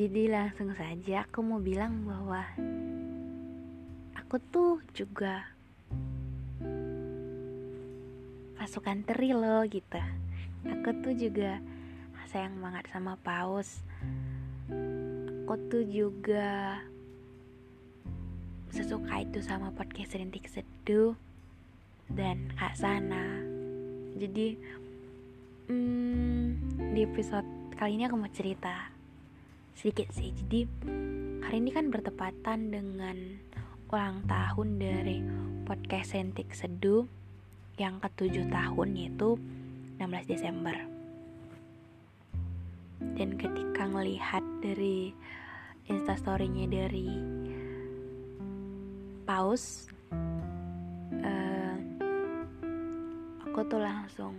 Jadi langsung saja aku mau bilang bahwa aku tuh juga pasukan teri loh gitu. Aku tuh juga sayang banget sama paus. Aku tuh juga sesuka itu sama podcast Rintik Seduh dan Kak Sana. Jadi hmm, di episode kali ini aku mau cerita sedikit sih. Jadi hari ini kan bertepatan dengan ulang tahun dari podcast Rintik Seduh yang ketujuh tahun yaitu 16 Desember. Dan ketika ngelihat dari instastorynya dari Paus, eh, aku tuh langsung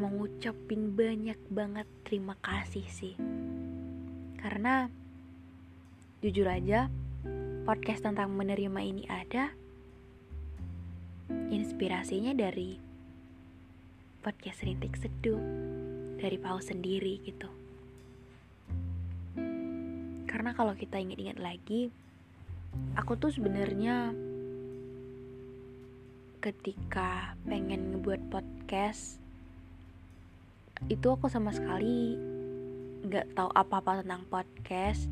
mengucapin banyak banget terima kasih sih. Karena jujur aja podcast tentang menerima ini ada inspirasinya dari podcast Rintik Seduh dari Paus sendiri gitu. Karena kalau kita ingat-ingat lagi, aku tuh sebenarnya ketika pengen ngebuat podcast itu aku sama sekali nggak tahu apa-apa tentang podcast,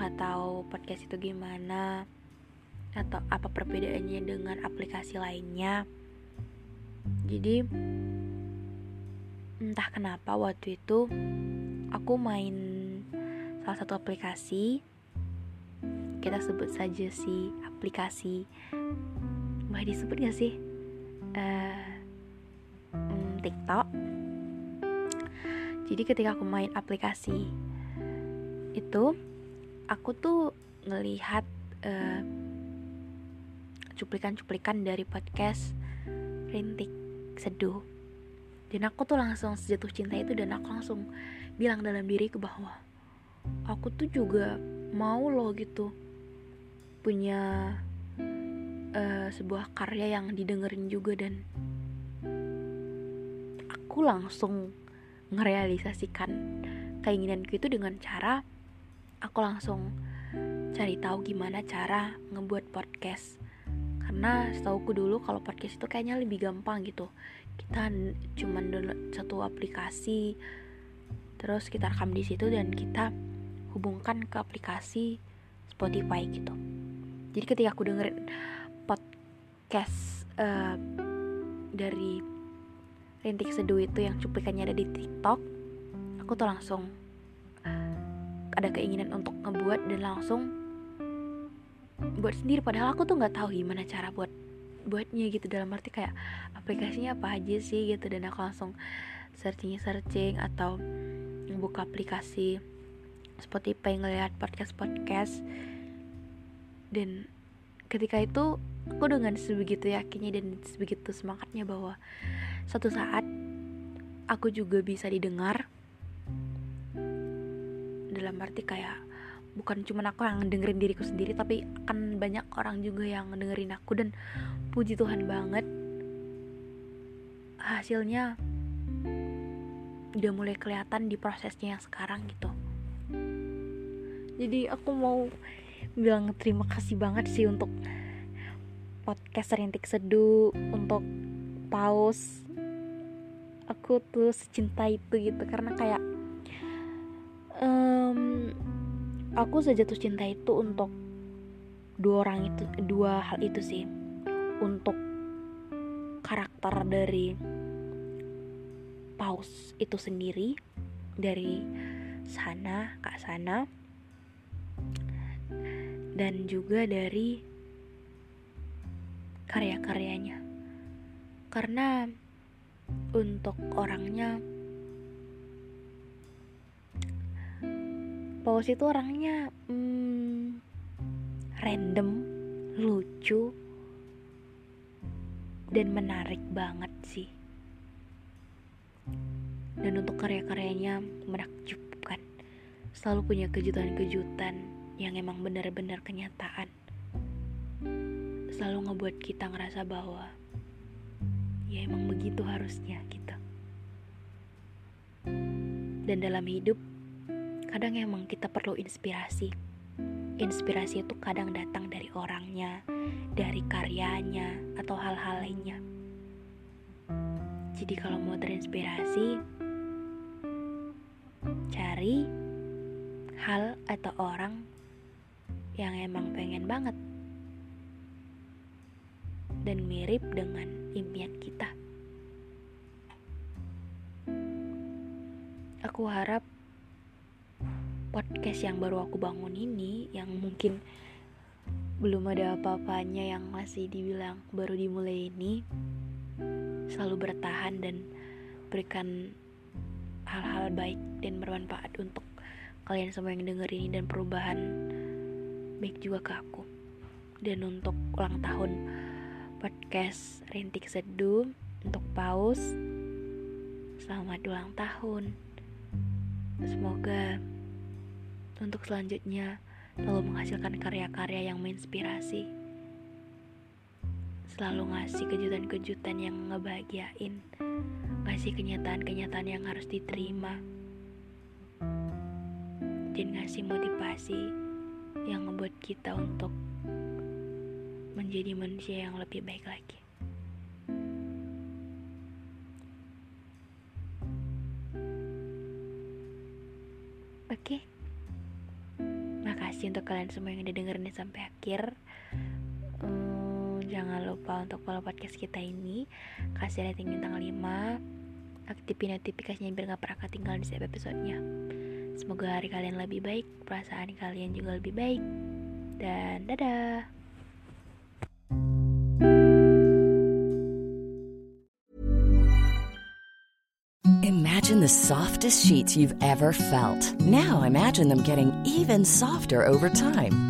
nggak tahu podcast itu gimana, atau apa perbedaannya dengan aplikasi lainnya. Jadi entah kenapa waktu itu aku main salah satu aplikasi kita sebut saja si aplikasi. Boleh disebut gak sih? Uh, TikTok jadi ketika aku main aplikasi itu aku tuh ngelihat uh, cuplikan-cuplikan dari podcast Rintik Seduh. Dan aku tuh langsung sejatuh cinta itu dan aku langsung bilang dalam diriku bahwa aku tuh juga mau loh gitu punya uh, sebuah karya yang didengerin juga. Dan aku langsung ngerealisasikan keinginanku itu dengan cara aku langsung cari tahu gimana cara ngebuat podcast. Karena setauku dulu kalau podcast itu kayaknya lebih gampang gitu. Kita cuman download satu aplikasi terus kita rekam di situ dan kita hubungkan ke aplikasi Spotify gitu. Jadi ketika aku dengerin podcast uh, dari Rintik Seduh itu yang cuplikannya ada di TikTok aku tuh langsung uh, ada keinginan untuk ngebuat dan langsung buat sendiri. Padahal aku tuh nggak tahu gimana cara buat buatnya gitu. Dalam arti kayak aplikasinya apa aja sih gitu. Dan aku langsung searching searching atau buka aplikasi Spotify ngeliat podcast podcast dan ketika itu aku dengan sebegitu yakinnya dan sebegitu semangatnya bahwa suatu saat aku juga bisa didengar. Dalam arti kayak bukan cuma aku yang dengerin diriku sendiri tapi akan banyak orang juga yang dengerin aku dan puji Tuhan banget. Hasilnya udah mulai kelihatan di prosesnya yang sekarang gitu. Jadi aku mau bilang terima kasih banget sih untuk podcast Rintik Seduh untuk paus. Aku tuh secinta itu gitu karena kayak um, aku sejatuh cinta itu untuk dua orang itu dua hal itu sih. Untuk karakter dari paus itu sendiri dari sana kak sana dan juga dari karya-karyanya. Karena untuk orangnya Paus itu orangnya hmm, random, lucu, dan menarik banget sih. Dan untuk karya-karyanya menakjubkan, selalu punya kejutan-kejutan yang emang benar-benar kenyataan. Selalu ngebuat kita ngerasa bahwa ya emang begitu harusnya kita dan dalam hidup kadang emang kita perlu inspirasi. Inspirasi itu kadang datang dari orangnya dari karyanya atau hal-hal lainnya. Jadi kalau mau terinspirasi cari hal atau orang yang emang pengen banget dan mirip dengan impian kita. Aku harap podcast yang baru aku bangun ini yang mungkin belum ada apa-apanya yang masih dibilang baru dimulai ini selalu bertahan dan berikan hal-hal baik dan bermanfaat untuk kalian semua yang denger ini dan perubahan baik juga ke aku. Dan untuk ulang tahun podcast Rintik Seduh untuk Paus selamat ulang tahun. Semoga untuk selanjutnya selalu menghasilkan karya-karya yang menginspirasi. Selalu ngasih kejutan-kejutan yang ngebahagiain. Ngasih kenyataan-kenyataan yang harus diterima. Dan ngasih motivasi yang membuat kita untuk menjadi manusia yang lebih baik lagi. Oke, makasih untuk kalian semua yang udah dengerin sampai akhir. Hmm, jangan lupa untuk follow podcast kita ini, kasih rating bintang 5, aktifin notifikasinya biar gak pernah ketinggalan di setiap episodenya. Semoga hari kalian lebih baik, perasaan kalian juga lebih baik. Dan dadah. Imagine the softest sheets you've ever felt. Now imagine them getting even softer over time.